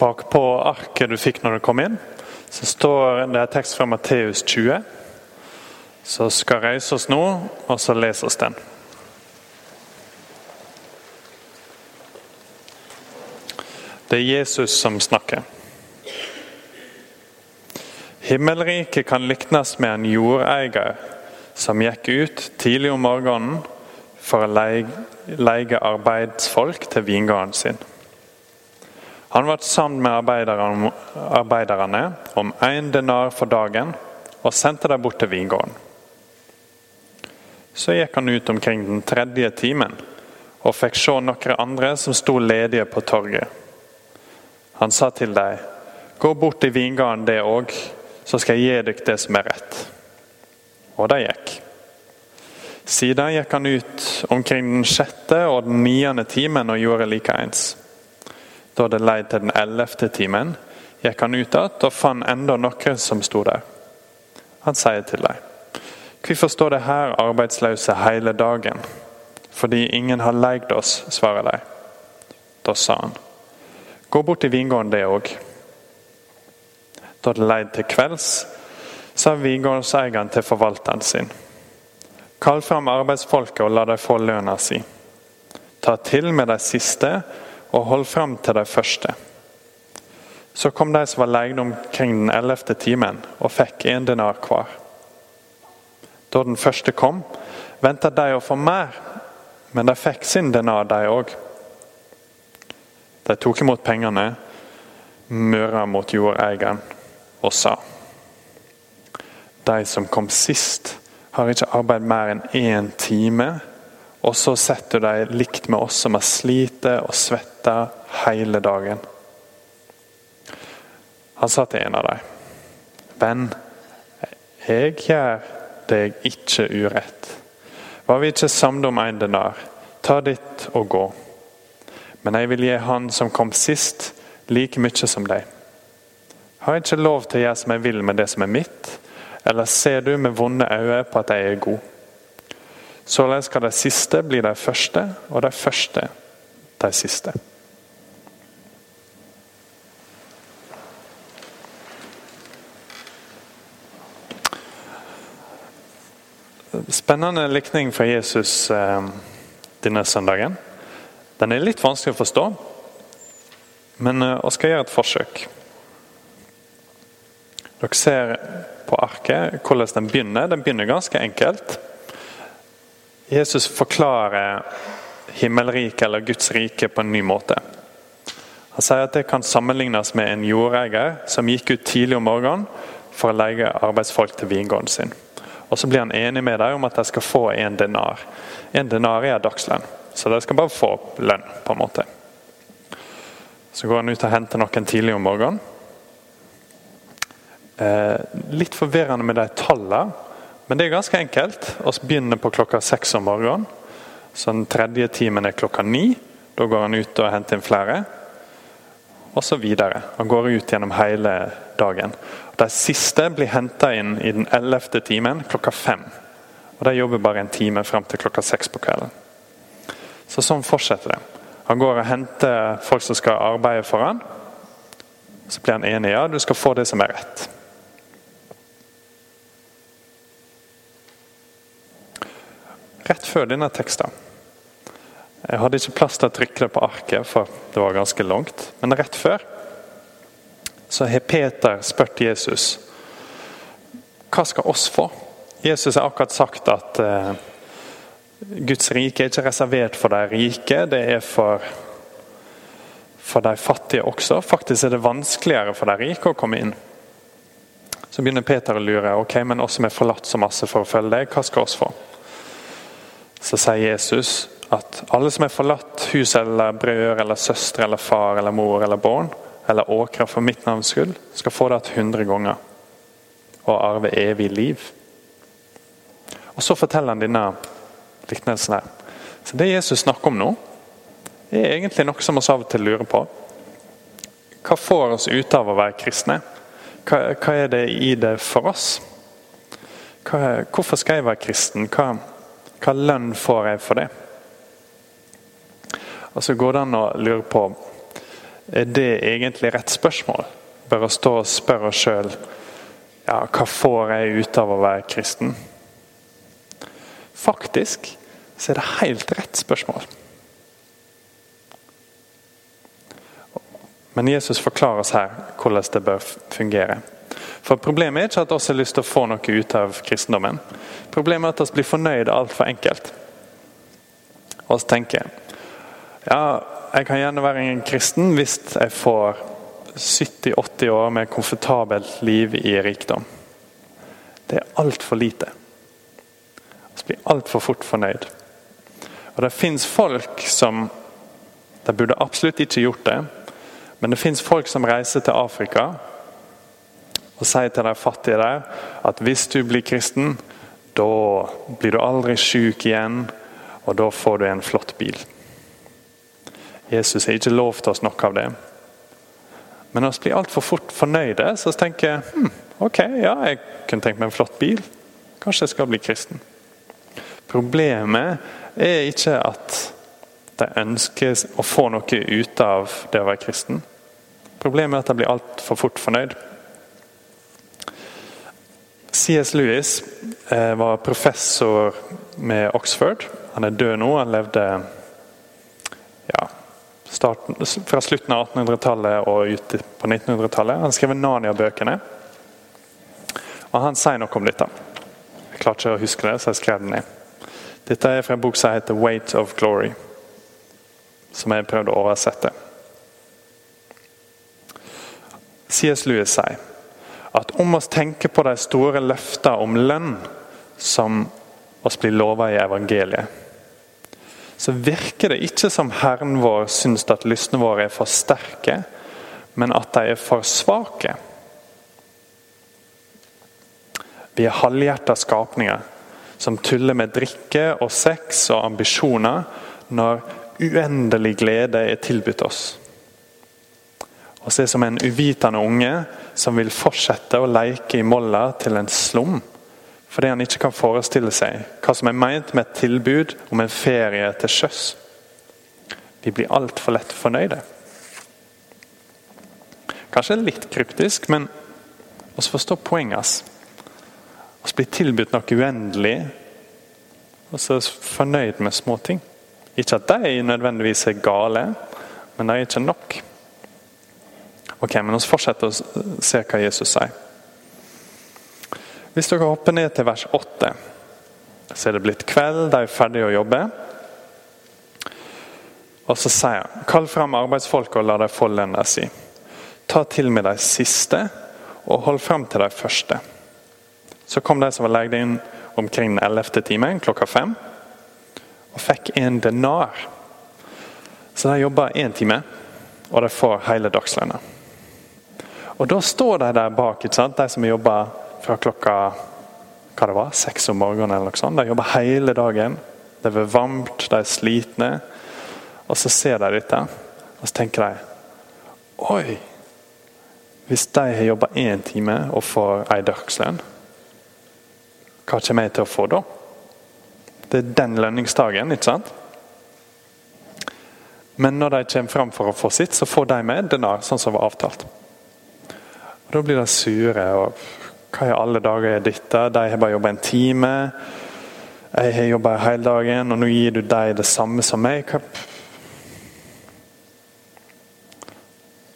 Bakpå arket du fikk når du kom inn, så står det en tekst fra Matteus 20. Så skal reise oss nå, og så les oss den. Det er Jesus som snakker. Himmelriket kan liknes med en jordeier som gikk ut tidlig om morgenen for å leie arbeidsfolk til vingården sin. Han var sammen med arbeiderne om én denar for dagen og sendte dem bort til vingården. Så gikk han ut omkring den tredje timen og fikk se noen andre som sto ledige på torget. Han sa til dem, 'Gå bort i vingården det òg, så skal jeg gi dere det som er rett.' Og de gikk. Siden gikk han ut omkring den sjette og den niende timen og gjorde likeens. Da det lei til den ellevte timen, gikk han ut igjen og fant enda noen som sto der. Han sier til dem, 'Hvorfor står det her arbeidsløse hele dagen?' 'Fordi ingen har leid oss', svarer de. Da sa han, Gå bort til vingården, det òg. Da det leid til kvelds, sa vingårdseieren til forvalteren sin. Kall fram arbeidsfolket og la dem få lønna si. Ta til med de siste og holdt fram til de første. Så kom de som var leid omkring den ellevte timen, og fikk en denar hver. Da den første kom, ventet de å få mer, men de fikk sin denar, de òg. De tok imot pengene, møra mot jordeieren og sa De som kom sist, har ikke arbeidet mer enn én time, og så setter du deg likt med oss som har slitt og svetta hele dagen. Han sa til en av dem, Venn, jeg gjør deg ikke urett. Var vi ikke samlet om en denar? Ta ditt og gå. Men jeg vil gi han som kom sist, like mye som deg. Har jeg ikke lov til å gjøre som jeg vil med det som er mitt? Eller ser du med vonde øyne på at jeg er god? Således skal de siste bli de første, og de første de siste. Spennende likning fra Jesus eh, denne søndagen. Den er litt vanskelig å forstå, men vi eh, skal gjøre et forsøk. Dere ser på arket hvordan den begynner. Den begynner ganske enkelt. Jesus forklarer himmelriket eller Guds rike på en ny måte. Han sier at det kan sammenlignes med en jordeier som gikk ut tidlig om morgenen for å leie arbeidsfolk til vingården sin. Og Så blir han enig med dem om at de skal få en denar. En denar er dagslønn. Så de skal bare få lønn, på en måte. Så går han ut og henter noen tidlig om morgenen. Eh, litt forvirrende med de tallene, men det er ganske enkelt. Vi begynner på klokka seks om morgenen. Så den tredje timen er klokka ni. Da går han ut og henter inn flere. Og så videre. Han går ut gjennom hele dagen. De siste blir henta inn i den ellevte timen klokka fem. Og De jobber bare en time frem til klokka seks på kvelden. Så sånn fortsetter det. Han går og henter folk som skal arbeide for han. Så blir han enig ja, du skal få det som er rett. Rett før denne teksten Jeg hadde ikke plass til å trykke det på arket, for det var ganske langt. Men rett før så har Peter spurt Jesus hva skal oss få. Jesus har akkurat sagt at eh, Guds rike er ikke reservert for de rike, det er for, for de fattige også. Faktisk er det vanskeligere for de rike å komme inn. Så begynner Peter å lure. ok, Men oss som er forlatt så masse for å følge deg, hva skal oss få? Så sier Jesus at alle som er forlatt hus eller brødre eller søstre eller far eller mor eller barn eller åkre for mitt navns skyld, skal få det hundre ganger og arve evig liv. Og Så forteller han denne liknelsen her. Så Det Jesus snakker om nå, er egentlig noe som oss av og til lurer på. Hva får oss ut av å være kristne? Hva, hva er det i det for oss? Hva, hvorfor skal jeg være kristen? Hva, hva lønn får jeg for det? Og så går det an å lure på er det egentlig rett spørsmål? Bør å stå og spørre oss sjøl ja, hva får jeg ut av å være kristen? Faktisk så er det helt rett spørsmål. Men Jesus forklarer oss her hvordan det bør fungere. For Problemet er ikke at vi har lyst til å få noe ut av kristendommen. Problemet er at vi blir fornøyd altfor enkelt. Og så tenker ja, jeg kan gjerne være en kristen hvis jeg får 70-80 år med komfortabelt liv i rikdom. Det er altfor lite. Vi blir altfor fort fornøyd. Og Det fins folk som De burde absolutt ikke gjort det, men det fins folk som reiser til Afrika og sier til de fattige der at hvis du blir kristen, da blir du aldri syk igjen, og da får du en flott bil. Jesus har ikke lovt oss noe av det. Men vi blir altfor fort fornøyde, så tenker jeg hm, ok, ja, jeg kunne tenkt meg en flott bil. Kanskje jeg skal bli kristen. Problemet er ikke at de ønsker å få noe ut av det å være kristen. Problemet er at de blir altfor fort fornøyd. C.S. Lewis eh, var professor med Oxford. Han er død nå. Han levde ja, starten, fra slutten av 1800-tallet og ut på 1900-tallet. Han skrev Narnia-bøkene. Og Han sier noe om dette. Jeg klarte ikke å huske det, så jeg skrev den ned. Dette er fra en bok som heter 'Weight of Glory', som jeg prøvde å oversette. C.S. Lewis sier at om oss tenker på de store løftene om lønn som oss blir lova i evangeliet, så virker det ikke som Herren vår syns at lystene våre er for sterke, men at de er for svake. Vi er halvhjerta skapninger som tuller med drikke og sex og ambisjoner når uendelig glede er tilbudt oss. Og se som en uvitende unge som vil fortsette å leke i molla til en slum fordi han ikke kan forestille seg hva som er meint med et tilbud om en ferie til sjøs. Vi blir altfor lett fornøyde. Kanskje litt kryptisk, men oss forstår poenget hans. Vi blir tilbudt noe uendelig, og så er vi fornøyd med småting. Ikke at de nødvendigvis er gale, men de er ikke nok. Ok, men Vi fortsetter å se hva Jesus sier. Hvis dere hopper ned til vers 8, så er det blitt kveld, de er ferdige å jobbe. Og så sier han, kall fram arbeidsfolk og la dem få lønna si. Ta til med de siste, og hold fram til de første. Så kom de som var leid inn omkring den ellevte timen, klokka fem, og fikk en denar. Så de jobber én time, og de får hele dagslønna. Og da står de der bak, de som jobber fra klokka hva det var, seks om morgenen. eller noe sånt. De jobber hele dagen. Det er varmt, de er slitne. Og så ser de dette, og så tenker de Oi! Hvis de har jobba én time og får ei dagslønn, hva kommer jeg til å få da? Det er den lønningsdagen, ikke sant? Men når de kommer fram for å få sitt, så får de med denar, sånn som var avtalt. Og Da blir de sure. og hva i alle dager er dette? De har bare jobba en time. Jeg har jobba hele dagen, og nå gir du dem det samme som meg.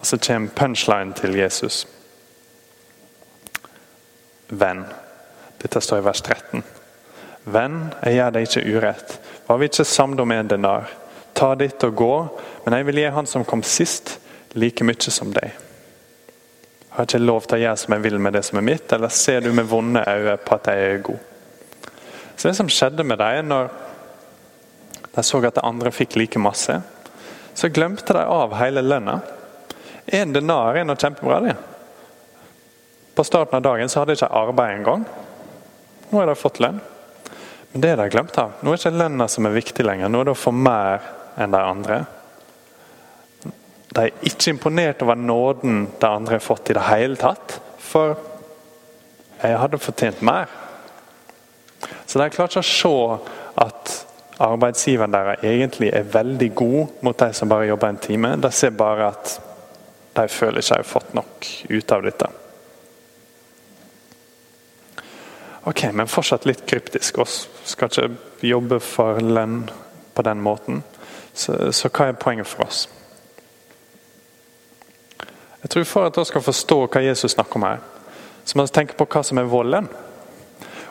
Og så kommer punchline til Jesus. Venn. Dette står i vers 13. Venn, jeg gjør deg ikke urett. Var vi ikke samlet om en denar? Ta ditt og gå, men jeg vil gi han som kom sist, like mye som deg. Har ikke lov til å gjøre som jeg vil med det som er mitt, eller ser du med vonde øyne på at jeg er god? Så Det som skjedde med dem når de så at de andre fikk like masse, så glemte de av hele lønna. En denar er noe kjempebra. det. På starten av dagen så hadde de ikke arbeid engang. Nå har de fått lønn. Men det de glemte av. Nå er ikke lønna som er viktig lenger. Nå er det å få mer enn de andre. De er ikke imponert over nåden de andre har fått i det hele tatt. For jeg hadde fortjent mer. Så de klarer ikke å se at arbeidsgiveren deres egentlig er veldig god mot de som bare jobber en time. De ser bare at de føler ikke de har fått nok ut av dette. Ok, men fortsatt litt kryptisk. Vi skal ikke jobbe for lønn på den måten. Så, så hva er poenget for oss? Jeg tror For at dere skal forstå hva Jesus snakker om her, så må vi tenke på hva som er volden.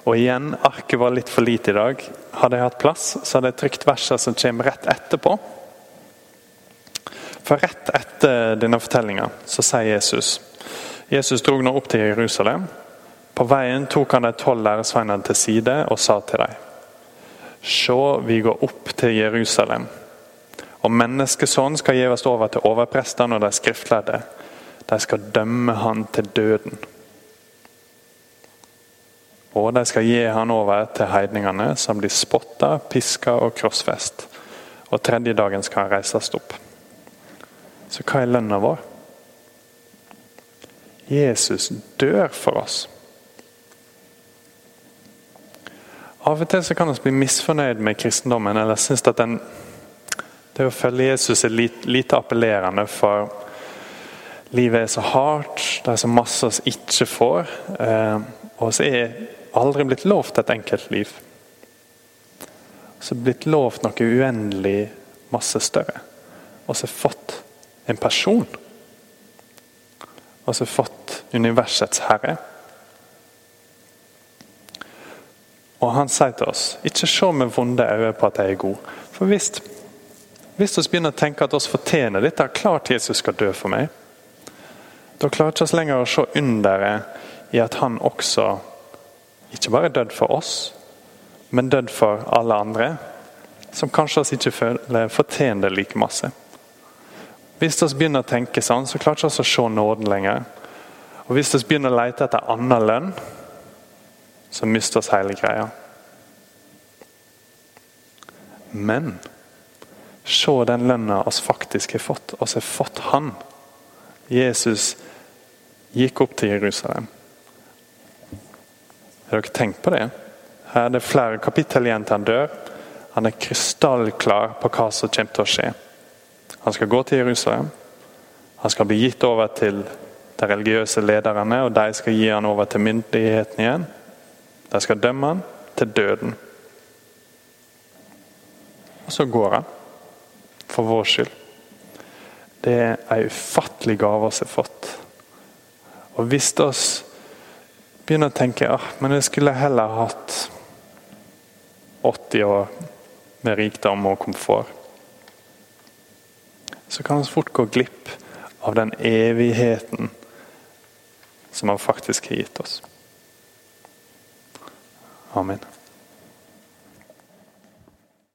Og igjen, arket var litt for lite i dag. Hadde jeg hatt plass, så hadde jeg trykt verset som kommer rett etterpå. For rett etter denne fortellinga så sier Jesus Jesus dro nå opp til Jerusalem. På veien tok han de tolv læresveinene til side og sa til dem Se, vi går opp til Jerusalem, og menneskesønnen skal gis over til overprestene og de skriftlærde. De skal dømme han til døden. Og de skal gi han over til heidningene, som blir spotta, piska og krossfest. Og tredje dagen skal han reises opp. Så hva er lønna vår? Jesus dør for oss. Av og til så kan vi bli misfornøyd med kristendommen eller synes at den, det å følge Jesus er lite, appellerende, for livet er så hardt, det er så masse vi ikke får. Eh, og så er aldri blitt lovt et enkelt liv. Så blitt lovt noe uendelig masse større. Og så fått en person. Og så fått universets herre. Og han sier til oss ikke se med vonde øyne på at jeg er god. For hvis, hvis vi begynner å tenke at vi fortjener dette, klart Jesus skal dø for meg, da klarer vi ikke lenger å se underet i at han også ikke bare dødd for oss, men dødd for alle andre, som kanskje oss ikke føler fortjener like masse. Hvis vi begynner å tenke sånn, så klarer vi ikke å se nåden lenger. Og Hvis vi begynner å lete etter annen lønn, så mister vi hele greia. Men se den lønna vi faktisk har fått. Vi har fått Han. Jesus gikk opp til Jerusalem. Har dere tenkt på det? Her er det flere kapittel igjen til han dør. Han er krystallklar på hva som kommer til å skje. Han skal gå til Jerusalem. Han skal bli gitt over til de religiøse lederne, og de skal gi han over til myndigheten igjen. De skal dømme han til døden. Og så går han, for vår skyld. Det er en ufattelig gave vi har fått. Og hvis oss begynner å tenke ah, men jeg skulle heller hatt 80 år med rikdom og komfort. Så kan vi fort gå glipp av den evigheten som han faktisk har gitt oss. Amen.